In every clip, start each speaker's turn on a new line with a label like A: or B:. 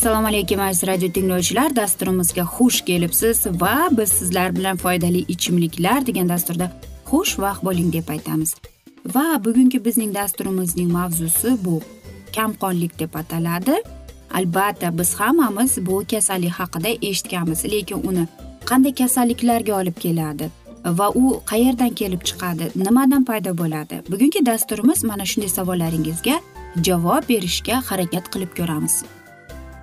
A: assalomu alaykum aziz radio tinglovchilar. Dasturimizga xush kelibsiz va biz sizlar bilan foydali ichimliklar degan dasturda xushvaqt bo'ling deb aytamiz. Va bugungi bizning dasturimizning mavzusi bu. Kamqonlik deb ataladi. Albatta biz hammamiz bu kasallik haqida eshitganmiz lekin uni qanday kasalliklarga olib keladi? Va u qayerdan kelib chiqadi nimadan paydo bo'ladi? Bugungi dasturimiz mana shunday savollaringizga javob berishga harakat qilib ko'ramiz.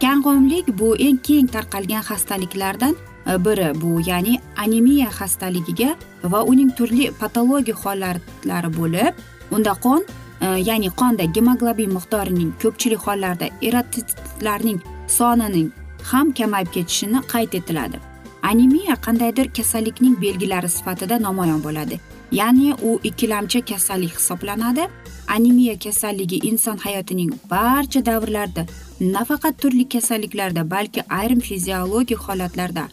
A: Kang'omlik bu eng keng tarqalgan xastaliklardan e, biri bu ya'ni anemiya xastaligiga va uning turli patologik holatlari bo'lib unda qon e, ya'ni qonda gemoglobin miqdorining ko'pchilik hollarda eratitlarning sonining ham kamayib ketishini qayd etiladi. Anemiya qandaydir kasallikning belgilari sifatida namoyon bo'ladi. Ya'ni u ikkilamchi kasallik hisoblanadi. Anemiya kasalligi inson hayotining barcha davrlarida nafaqat turli kasalliklarda balki ayrim fiziologik holatlarda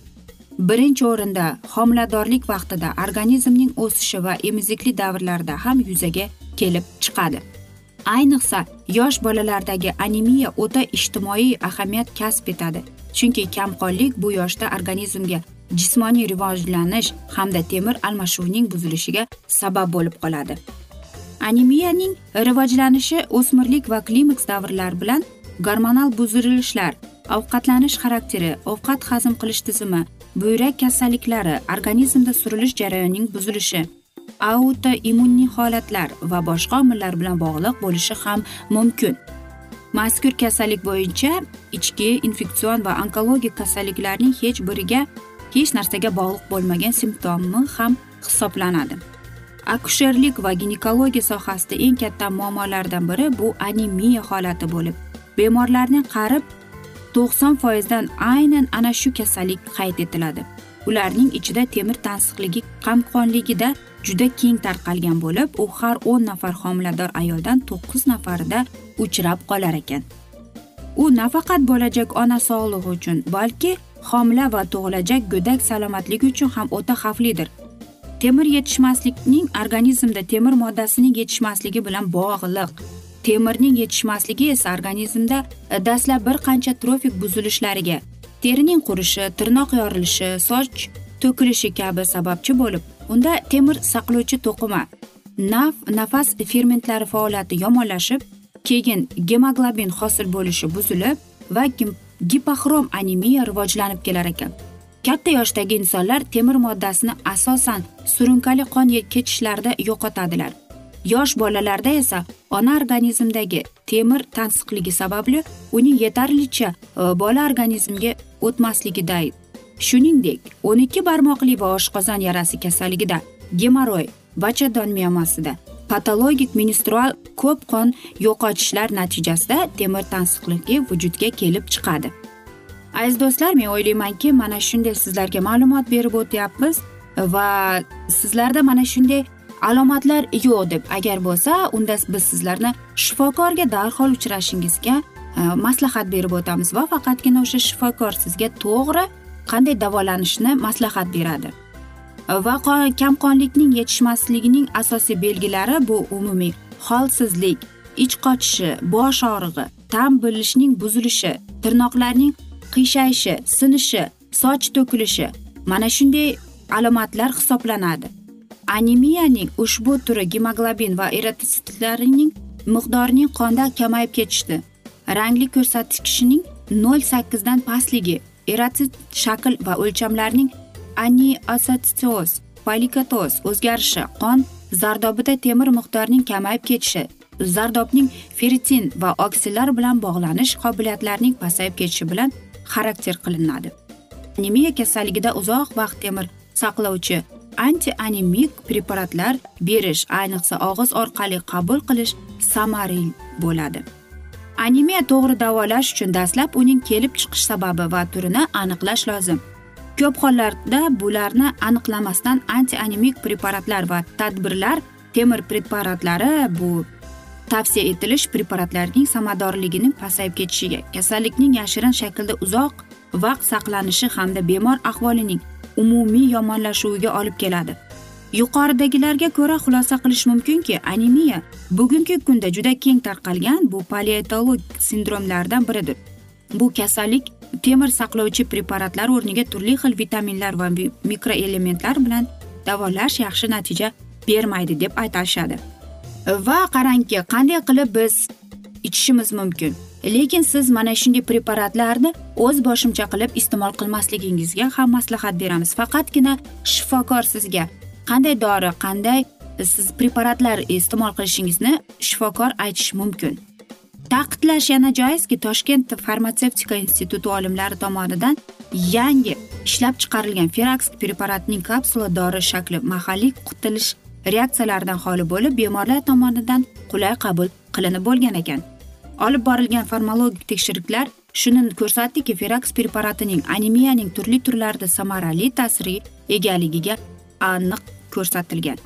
A: birinchi o'rinda homiladorlik vaqtida organizmning o'sishi va emizikli davrlarda ham yuzaga kelib chiqadi. Ayniqsa yosh bolalardagi anemiya o'ta ijtimoiy ahamiyat kasb etadi. Chunki kamqonlik bu yoshda organizmga jismoniy rivojlanish hamda temir almashuvining buzilishiga sabab bo'lib qoladi. Anemiyaning rivojlanishi o'smirlik va klimaks davrlari bilan gormonal buzilishlar ovqatlanish xarakteri ovqat hazm qilish tizimi buyrak kasalliklari organizmda surilish jarayonining buzilishi autoimmunniy holatlar va boshqa omillar bilan bog'liq bo'lishi ham mumkin. Mazkur kasallik bo'yicha ichki infeksion va onkologik kasalliklarning hech biriga hech narsaga bog'liq bo'lmagan simptomi ham hisoblanadi. Akusherlik va ginekologiya sohasida eng katta muammolardan biri bu anemiya holati bo'lib bemorlarning qarib to'qson foizdan aynan ana shu kasallik qayd etiladi. Ularning ichida temir tansiqligi qamqonligida juda keng tarqalgan bo'lib u har o'n nafar homilador ayoldan to'qqiz nafarida uchrab qolar ekan. U nafaqat bo'lajak ona sog'lig'i uchun balki homila va tug'ilajak go'dak salomatligi uchun ham o'ta xavflidir. Temir yetishmaslikning organizmda temir moddasining yetishmasligi bilan bog'liq. Temirning yetishmasligi esa organizmda dastlab bir qancha trofik buzilishlariga terining qurishi tirnoq yorilishi soch to'kilishi kabi sababchi bo'lib unda temir saqlovchi to'qima naf nafas fermentlari faoliyati yomonlashib keyin gemoglobin hosil bo'lishi buzilib va gipoxrom anemiya rivojlanib kelar ekan. Katta yoshdagi insonlar temir moddasini asosan surunkali qon ketishlarida yo'qotadilar. Yosh bolalarda esa ona organizmidagi temir tansiqligi sababli uning yetarlicha e, bola organizmiga o'tmasligida shuningdek o'n ikki barmoqli va oshqozon yarasi kasalligida gemoroy bachadon miyomasida patologik menstrual ko'p qon yo'qotishlar natijasida temir tansiqligi vujudga kelib chiqadi. Aziz do'stlar men o'ylaymanki mana shunday sizlarga ma'lumot berib o'tyapmiz va sizlarda mana shunday alomatlar yo'q deb agar bo'lsa unda biz sizlarni shifokorga darhol uchrashingizga e, maslahat berib o'tamiz va faqatgina o'sha shifokor sizga to'g'ri qanday davolanishni maslahat beradi. Va kamqonlikning yetishmasligining asosiy belgilari bu umumiy holsizlik ich qochishi bosh og'rig'i ta'm bilishning buzilishi tirnoqlarning qiyshayishi sinishi soch to'kilishi mana shunday alomatlar hisoblanadi. Anemiyaning ushbu turi gemoglobin va eritrotsitlarining miqdorining qonda kamayib ketishi rangli ko'rsatkichining nol sakkizdan pastligi erotsit shakl va o'lchamlarning aniasatsioz polikatoz o'zgarishi qon zardobida temir miqdorining kamayib ketishi zardobning feritin va oksillar bilan bog'lanish qobiliyatlarining pasayib ketishi bilan xarakter qilinadi. Anemiya kasalligida uzoq vaqt temir saqlovchi anti anemik preparatlar berish ayniqsa og'iz orqali qabul qilish samarali bo'ladi. Anemiya to'g'ri davolash uchun dastlab uning kelib chiqish sababi va turini aniqlash lozim. Ko'p hollarda bularni aniqlamasdan anti anemik preparatlar va tadbirlar temir preparatlari bu tavsiya etilish preparatlarning samaradorligining pasayib ketishiga kasallikning yashirin shaklda uzoq vaqt saqlanishi hamda bemor ahvolining umumiy yomonlashuviga olib keladi. Yuqoridagilarga ko'ra xulosa qilish mumkinki anemiya bugungi kunda juda keng tarqalgan bu paleontolog sindromlardan biridir. Bu kasallik temir saqlovchi preparatlar o'rniga turli xil vitaminlar va mikroelementlar bilan davolash yaxshi natija bermaydi deb aytishadi. Va qarangki qanday qilib biz ichishimiz mumkin? Lekin siz mana shunday preparatlarni o'z boshimcha qilib iste'mol qilmasligingizga ham maslahat beramiz. Faqatgina shifokor sizga qanday dori qanday siz preparatlar iste'mol qilishingizni shifokor aytishi mumkin. Ta'kidlash yana joizki toshkent farmatsevtika instituti olimlari tomonidan yangi ishlab chiqarilgan feraks preparatining kapsula dori shakli mahalliy qutilish reaksiyalaridan xoli bo'lib bemorlar tomonidan qulay qabul qilinib bo'lgan ekan. Olib borilgan farmologik tekshiruvlar shuni ko'rsatdiki feraks preparatining anemiyaning turli turlarida samarali ta'sirga egaligiga aniq ko'rsatilgan.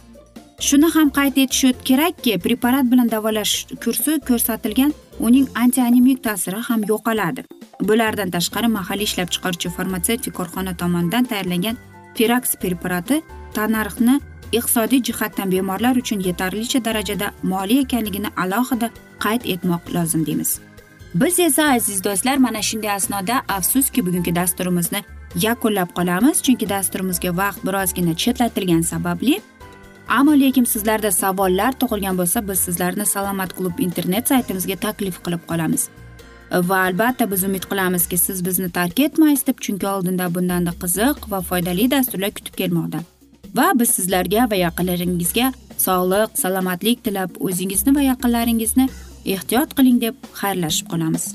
A: Shuni ham qayd etish kerakki preparat bilan davolash kursi ko'rsatilgan uning antianemik ta'siri ham yo'qoladi. Bulardan tashqari mahalliy ishlab chiqaruvchi farmatsevtik korxona tomonidan tayyorlangan feraks preparati tannarxni iqtisodiy jihatdan bemorlar uchun yetarlicha darajada moliy ekanligini alohida qayd etmoq lozim deymiz. Biz esa aziz do'stlar mana shunday asnoda afsuski bugungi dasturimizni yakunlab qolamiz chunki dasturimizga vaqt birozgina chetlatilgani sababli. Ammo lekin sizlarda savollar tug'ilgan bo'lsa biz sizlarni salomat klub internet saytimizga taklif qilib qolamiz. Va albatta biz umid qilamizki siz bizni tark etmaysiz deb chunki oldinda bundanda qiziq va foydali dasturlar kutib kelmoqda. Va biz sizlarga va yaqinlaringizga sog'lik salomatlik tilab o'zingizni va yaqinlaringizni ehtiyot qiling deb xayrlashib qolamiz.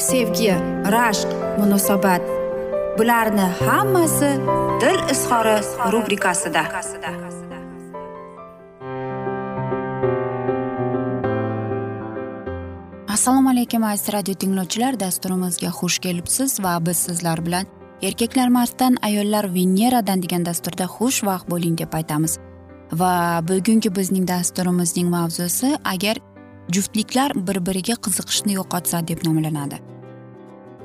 A: sevgi rashq munosabat. Bularni hammasi dil izhori rubrikasida. Assalomu alaykum aziz radio tinglovchilar. Dasturimizga xush kelibsiz va biz sizlar bilan erkaklar marsdan ayollar veneradan degan dasturda xushvaqt bo'ling deb aytamiz. Va bugungi bizning dasturimizning mavzusi agar juftliklar bir biriga qiziqishni yo'qotsa deb nomlanadi.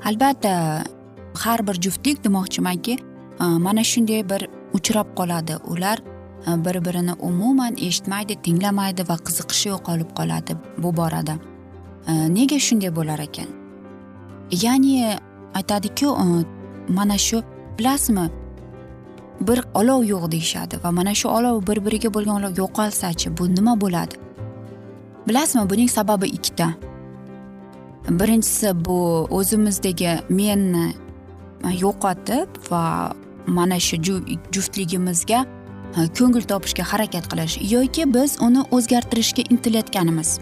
A: Albatta har bir juftlik demoqchimanki e, mana shunday bir uchrab qoladi. Ular e, bir birini umuman eshitmaydi tinglamaydi va qiziqishi yo'qolib qoladi bu borada. E, nega shunday bo'lar ekan? Ya'ni aytadiku mana shu bilasizmi bir olov yo'q deyishadi va mana shu olov bir biriga bo'lgan olov yo'qolsachi bu nima bo'ladi? Bilasizmi buning sababi ikkita. Birinchisi bu o'zimizdagi menni yo'qotib va mana shu juftligimizga e, ko'ngil topishga harakat qilish yoki biz uni o'zgartirishga intilayotganimiz.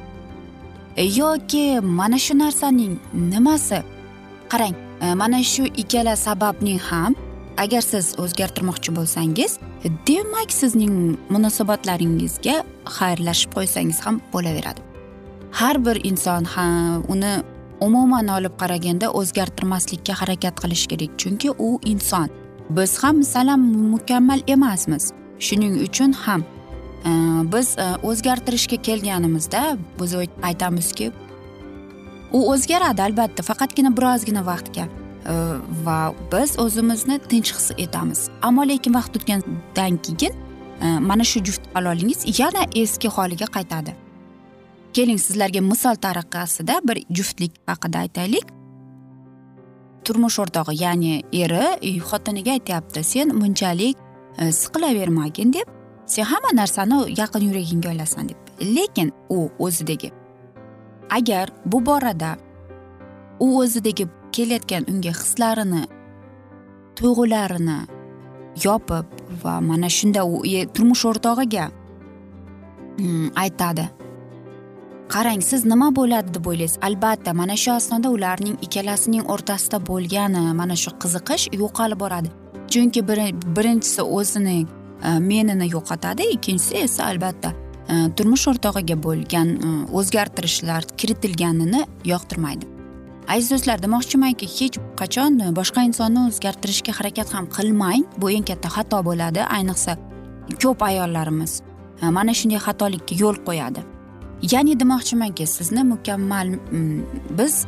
A: E, yoki mana shu narsaning nimasi? Qarang e, mana shu ikkala sababning ham agar siz o'zgartirmoqchi bo'lsangiz demak sizning munosabatlaringizga xayrlashib qo'ysangiz ham bo'laveradi. Har bir inson ham uni umuman olib qaraganda o'zgartirmaslikka harakat qilish kerak. Chunki u inson. Biz ham masalan mukammal emasmiz. Shuning uchun ham e, biz e, o'zgartirishga kelganimizda biz aytamizki u o'zgaradi albatta faqatgina birozgina vaqtga e, va biz o'zimizni tinch his etamiz. Ammo lekin vaqt o'tgandan keyin e, mana shu juft halolingiz yana eski holiga qaytadi. Keling sizlarga misol tariqasida bir juftlik haqida aytaylik. Turmush o'rtog'i ya'ni eri xotiniga aytyapti sen bunchalik e, siqilavermagin deb. Sen hamma narsani yaqin yuragingga olasan deb. Lekin u o'zidagi agar bu borada u o'zidagi kelayotgan unga hislarini tuyg'ularini yopib va mana shunda u turmush o'rtog'iga hmm, aytadi. Qarang siz nima bo'ladi deb o'ylaysiz albatta mana shu asnoda ularning ikkalasining o'rtasida bo'lgan mana shu qiziqish yo'qolib boradi. Chunki birinchisi o'zini e, menini yo'qotadi ikkinchisi esa albatta e, turmush o'rtog'iga bo'lgan e, o'zgartirishlar kiritilganini yoqtirmaydi. Aziz do'stlar demoqchimanki hech qachon boshqa insonni o'zgartirishga harakat ham qilmang. Bu eng katta xato bo'ladi. Ayniqsa ko'p ayollarimiz mana shunday xatolikka yo'l qo'yadi. Ya'ni demoqchimanki sizni mukammal mm, biz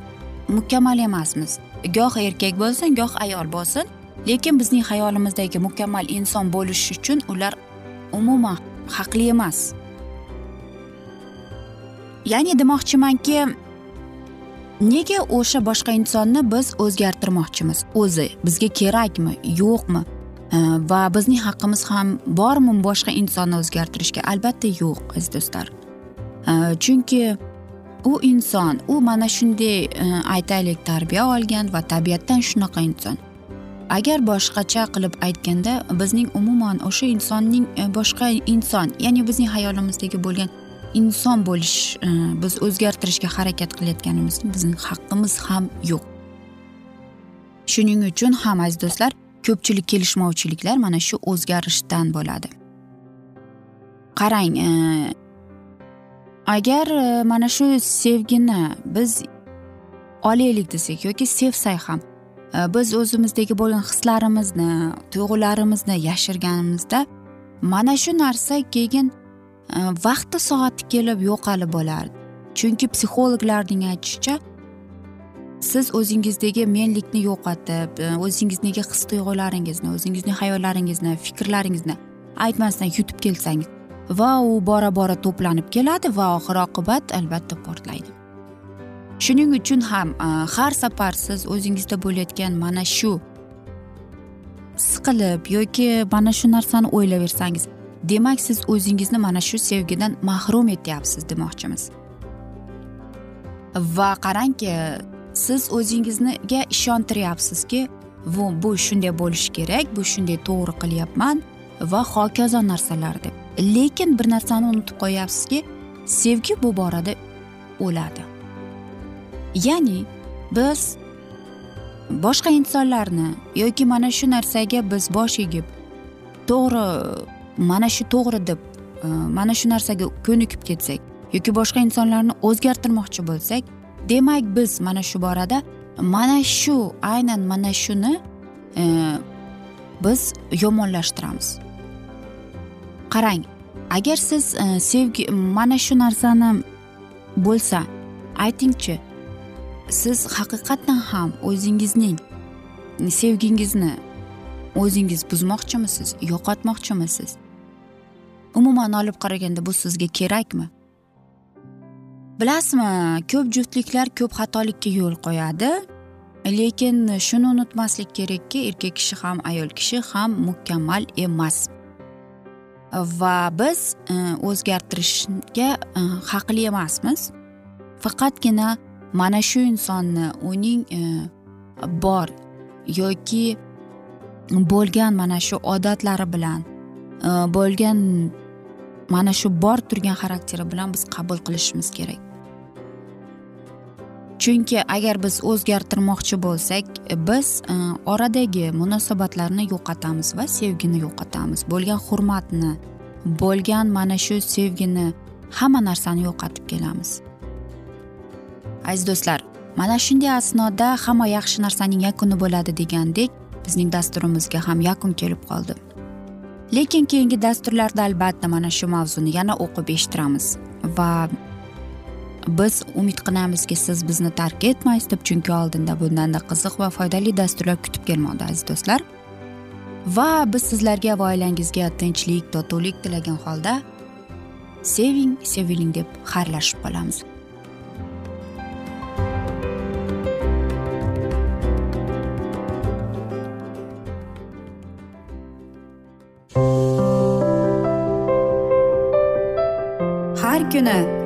A: mukammal emasmiz. Goh erkak bo'lsin goh ayol bo'lsin lekin bizning xayolimizdagi mukammal inson bo'lish uchun ular umuman haqli emas. Ya'ni demoqchimanki nega o'sha boshqa insonni biz o'zgartirmoqchimiz? O'zi bizga kerakmi yo'qmi? Va bizning haqqimiz ham bormi boshqa insonni o'zgartirishga? Albatta yo'q aziz do'stlar. Chunki u inson u mana shunday aytaylik tarbiya olgan va tabiatdan shunaqa inson agar boshqacha qilib aytganda bizning umuman o'sha insonning boshqa inson ya'ni bizning hayolimizdagi bo'lgan inson bo'lish biz o'zgartirishga harakat qilayotganimizda bizning haqqimiz ham yo'q shuning uchun ham aziz do'stlar ko'pchilik kelishmovchiliklar mana shu o'zgarishdan bo'ladi qarang agar e, mana shu sevgini biz olaylik desak yoki sevsak ham e, biz o'zimizdagi bo'lgan hislarimizni tuyg'ularimizni yashirganimizda mana shu narsa keyin e, vaqti soati kelib yo'qolib bo'lardi chunki psixologlarning aytishicha siz o'zingizdagi menlikni yo'qotib o'zingizdagi his tuyg'ularingizni o'zingizning hayollaringizni fikrlaringizni aytmasdan yutib kelsangiz va u bora bora to'planib keladi va oxir oqibat albatta portlaydi. Shuning uchun ham har safar siz o'zingizda bo'layotgan mana shu siqilib yoki mana shu narsani o'ylayversangiz demak siz o'zingizni mana shu sevgidan mahrum etyapsiz demoqchimiz. Va qarangki siz o'zingizga ishontiryapsizki bu bu shunday bo'lishi kerak bu shunday to'g'ri qilyapman va hokazo narsalar deb. Lekin bir narsani unutib qo'yyapsizki sevgi bu borada o'ladi. Ya'ni biz boshqa insonlarni yoki mana shu narsaga biz bosh egib to'g'ri mana shu to'g'ri deb e, mana shu narsaga ko'nikib ketsak yoki boshqa insonlarni o'zgartirmoqchi bo'lsak demak biz mana shu borada mana shu aynan mana shuni e, biz yomonlashtiramiz. Qarang agar siz e, sevgi mana shu narsani bo'lsa aytingchi siz haqiqatdan ham o'zingizning sevgingizni o'zingiz buzmoqchimisiz yo'qotmoqchimisiz? Umuman olib qaraganda bu sizga kerakmi? Bilasizmi ko'p juftliklar ko'p xatolikka yo'l qo'yadi lekin shuni unutmaslik kerakki erkak kishi ham ayol kishi ham mukammal emas. Va biz e, o'zgartirishga e, haqli emasmiz. Faqatgina mana shu insonni uning e, bor yoki bo'lgan mana shu odatlari bilan bo'lgan mana shu bor turgan xarakteri bilan biz qabul qilishimiz kerak. Chunki agar biz o'zgartirmoqchi bo'lsak biz e, oradagi munosabatlarni yo'qotamiz va sevgini yo'qotamiz. Bo'lgan hurmatni bo'lgan mana shu sevgini hamma narsani yo'qotib kelamiz. Aziz do'stlar mana shunday asnoda hamma yaxshi narsaning yakuni bo'ladi degandek bizning dasturimizga ham yakun kelib qoldi. Lekin keyingi dasturlarda albatta mana shu mavzuni yana o'qib eshittiramiz va biz umid qilamizki siz bizni tark etmaysiz deb chunki oldinda bundanda qiziq va foydali dasturlar kutib kelmoqda aziz do'stlar. Va biz sizlarga va oilangizga tinchlik totuvlik tilagan holda seving seviling deb xayrlashib qolamiz. Har kuni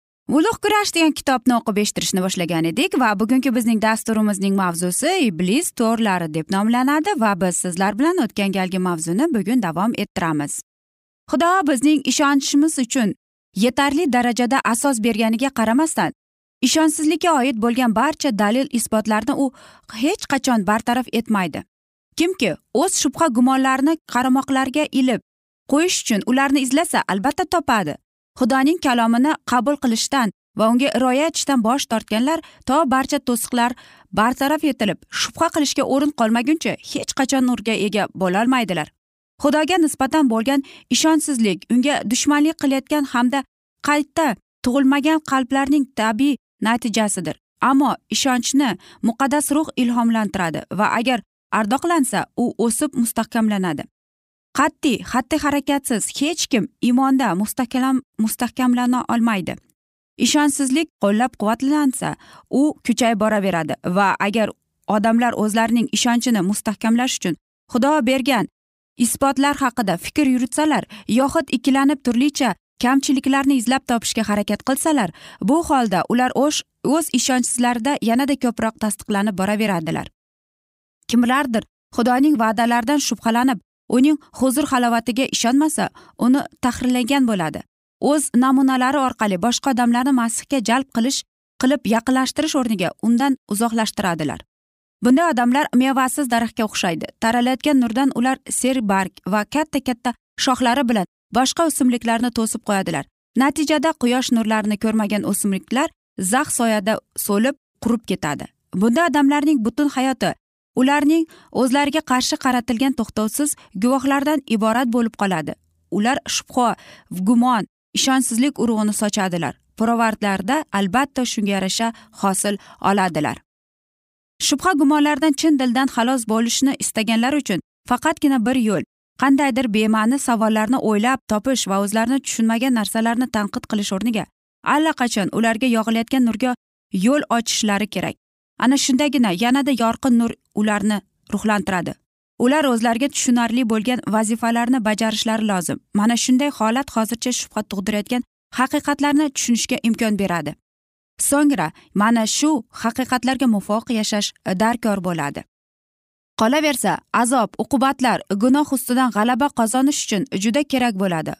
A: ulug' kurash degan kitobni o'qib eshittirishni boshlagan edik va bugungi bizning dasturimizning mavzusi iblis to'rlari deb nomlanadi va biz sizlar bilan o'tgan galgi mavzuni bugun davom ettiramiz. Xudo bizning ishonchimiz uchun yetarli darajada asos berganiga qaramasdan ishonchsizlikka oid bo'lgan barcha dalil isbotlarni u hech qachon bartaraf etmaydi. Kimki o'z shubha gumonlarini qarmoqlarga ilib qo'yish uchun ularni izlasa albatta topadi. Xudoning kalomini qabul qilishdan va unga rioya etishdan bosh tortganlar to barcha to'siqlar bartaraf etilib shubha qilishga o'rin qolmaguncha hech qachon nurga ega bo'lolmaydilar. Xudoga nisbatan bo'lgan ishonchsizlik unga dushmanlik qilayotgan hamda qayta tug'ilmagan qalblarning tabiiy natijasidir. Ammo ishonchni muqaddas ruh ilhomlantiradi va agar ardoqlansa u o'sib mustahkamlanadi. Qat'iy xatti harakatsiz hech kim iymonda mustahkam mustahkamlana olmaydi. Ishonchsizlik qo'llab quvvatlansa u kuchayib boraveradi va agar odamlar o'zlarining ishonchini mustahkamlash uchun xudo bergan isbotlar haqida fikr yuritsalar yoxud ikkilanib turlicha kamchiliklarni izlab topishga harakat qilsalar bu holda ular o'z ishonchsizlarida yanada ko'proq tasdiqlanib boraveradilar. Kimlardir xudoning va'dalaridan shubhalanib uning huzur halovatiga ishonmasa uni tahrirlagan bo'ladi. O'z namunalari orqali boshqa odamlarni masihga jalb qilish qilib yaqinlashtirish o'rniga undan uzoqlashtiradilar. Bunday odamlar mevasiz daraxtga o'xshaydi. Taralayotgan nurdan ular serbarg va katta katta shoxlari bilan boshqa o'simliklarni to'sib qo'yadilar. Natijada quyosh nurlarini ko'rmagan o'simliklar zax soyada so'lib qurib ketadi. Bunday odamlarning butun hayoti ularning o'zlariga qarshi qaratilgan to'xtovsiz guvohlardan iborat bo'lib qoladi. Ular shubha gumon ishonchsizlik urug'ini sochadilar. Pirovardlarda albatta shunga yarasha hosil oladilar. Shubha gumonlardan chin dildan xalos bo'lishni istaganlar uchun faqatgina bir yo'l qandaydir bema'ni savollarni o'ylab topish va o'zlarini tushunmagan narsalarni tanqid qilish o'rniga allaqachon ularga yog'ilayotgan nurga yo'l ochishlari kerak. Ana shundagina yanada yorqin nur ularni ruhlantiradi. Ular o'zlariga tushunarli bo'lgan vazifalarni bajarishlari lozim. Mana shunday holat hozircha shubha tug'dirayotgan haqiqatlarni tushunishga imkon beradi. So'ngra mana shu haqiqatlarga muvofiq yashash e, darkor bo'ladi. Qolaversa azob uqubatlar gunoh ustidan g'alaba qozonish uchun juda kerak bo'ladi.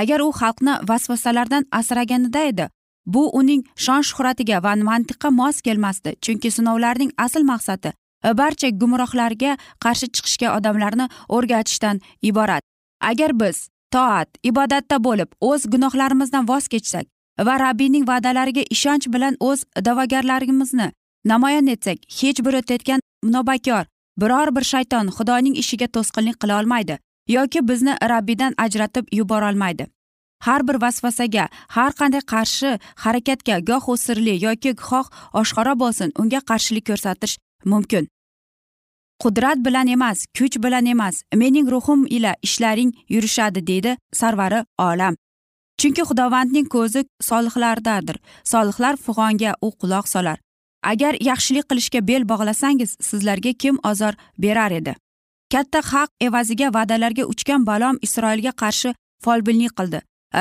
A: Agar u xalqni vasvasalardan asraganida edi bu uning shon shuhratiga va mantiqqa mos kelmasdi chunki sinovlarning asl maqsadi Э, barcha gumrohlarga qarshi chiqishga odamlarni o'rgatishdan iborat. Agar biz toat ibodatda bo'lib o'z gunohlarimizdan voz kechsak va rabbiyning va'dalariga ishonch bilan o'z da'vogarlarimizni namoyon etsak hech bir o'tayotgan nobakor biror bir shayton xudoning ishiga to'sqinlik qila olmaydi yoki bizni rabbiydan ajratib yuborolmaydi har bir vasvasaga har qanday qarshi harakatga goh u sirli yoki goh oshkora bo'lsin unga qarshilik ko'rsatish mumkin. Qudrat bilan emas kuch bilan emas. Mening ruhim ila ishlaring yurishadi deydi sarvari olam. Chunki xudovandning ko'zi solihlardadir. Solihlar fig'onga u quloq solar. Agar yaxshilik qilishga bel bog'lasangiz sizlarga kim ozor berar edi? Katta haq evaziga va'dalarga uchgan balom isroilga qarshi folbinlik qildi.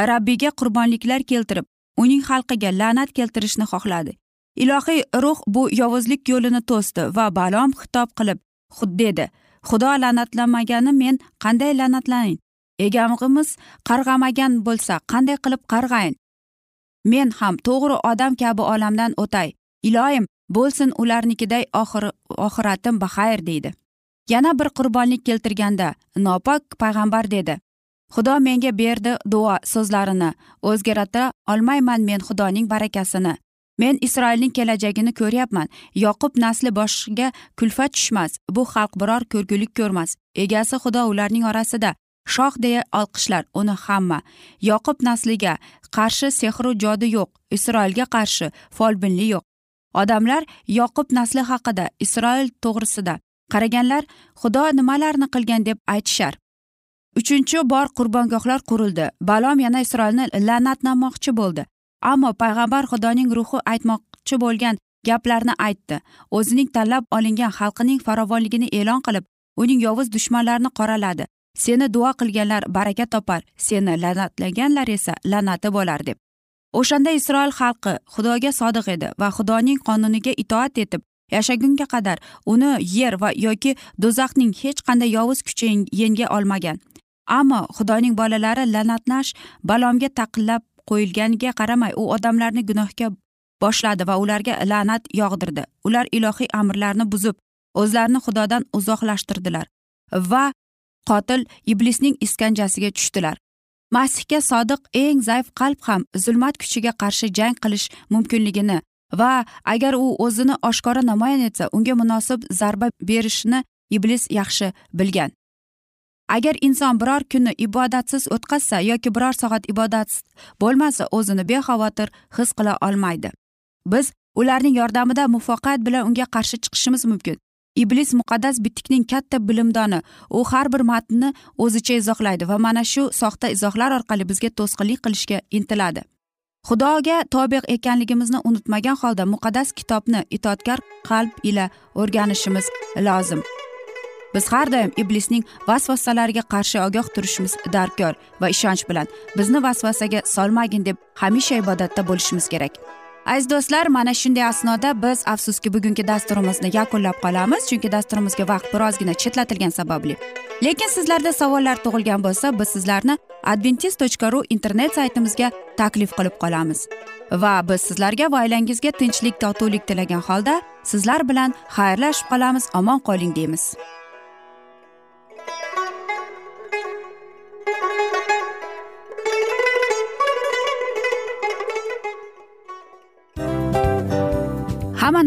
A: Rabbiyga qurbonliklar keltirib uning xalqiga la'nat keltirishni xohladi. Ilohiy ruh bu yovuzlik yo'lini to'sdi va balom xitob qilib dedi xudo la'natlamagani men qanday la'natlanin egamg'imiz qarg'amagan bo'lsa qanday qilib qarg'ayin? Men ham to'g'ri odam kabi olamdan o'tay. Iloyim bo'lsin ularnikiday oxir oxiratim baxayr deydi. Yana bir qurbonlik keltirganda nopok payg'ambar dedi. Xudo menga berdi duo so'zlarini. O'zgarta olmayman men xudoning barakasini. Men isroilning kelajagini ko'ryapman. Yoqub nasli boshiga kulfat tushmas bu xalq biror ko'rgulik ko'rmas. Egasi xudo ularning orasida. Shoh deya olqishlar uni hamma. Yoqub nasliga qarshi sehru jodi yo'q isroilga qarshi folbinli yo'q. Odamlar yoqub nasli haqida isroil to'g'risida. Qaraganlar xudo nimalarni qilgan deb aytishar. Uchinchi bor qurbongohlar qurildi. Balom yana isroilni la'natlamoqchi bo'ldi. Ammo payg'ambar xudoning ruhi aytmoqchi bo'lgan gaplarni aytdi. O'zining tanlab olingan xalqining farovonligini e'lon qilib uning yovuz dushmanlarini qoraladi. Seni duo qilganlar baraka topar seni la'natlaganlar esa la'nati bo'lar deb. O'shanda isroil xalqi xudoga sodiq edi va xudoning qonuniga itoat etib yashagunga qadar uni yer va yoki do'zaxning hech qanday yovuz kuchi yenga olmagan. Ammo xudoning bolalari la'natlash balomga taqillab qo'yilganiga qaramay u odamlarni gunohga boshladi va ularga la'nat yog'dirdi. Ular ilohiy amrlarni buzib o'zlarini xudodan uzoqlashtirdilar va qotil iblisning iskanjasiga tushdilar. Masihga sodiq eng zaif qalb ham zulmat kuchiga qarshi jang qilish mumkinligini va agar u o'zini oshkora namoyon etsa unga munosib zarba berishni iblis yaxshi bilgan. Agar inson biror kunni ibodatsiz o'tkazsa yoki biror soat ibodatsiz bo'lmasa o'zini bexavotir his qila olmaydi. Biz ularning yordamida muvaffaqiyat bilan unga qarshi chiqishimiz mumkin. Iblis muqaddas bitikning katta bilimdoni u har bir matnni o'zicha izohlaydi va mana shu soxta izohlar orqali bizga to'sqinlik qilishga intiladi. Xudoga tobe ekanligimizni unutmagan holda muqaddas kitobni itoatkor qalb ila o'rganishimiz lozim. Biz har doim iblisning vasvasalariga qarshi ogoh turishimiz darkor va ishonch bilan bizni vasvasaga solmagin deb hamisha ibodatda bo'lishimiz kerak. Aziz do'stlar mana shunday asnoda biz afsuski bugungi dasturimizni yakunlab qolamiz chunki dasturimizga vaqt birozgina chetlatilgani sababli. Lekin sizlarda savollar tug'ilgan bo'lsa biz sizlarni adventis tochka ru internet saytimizga taklif qilib qolamiz. Va biz sizlarga va oilangizga tinchlik totuvlik tilagan holda sizlar bilan xayrlashib qolamiz omon qoling deymiz.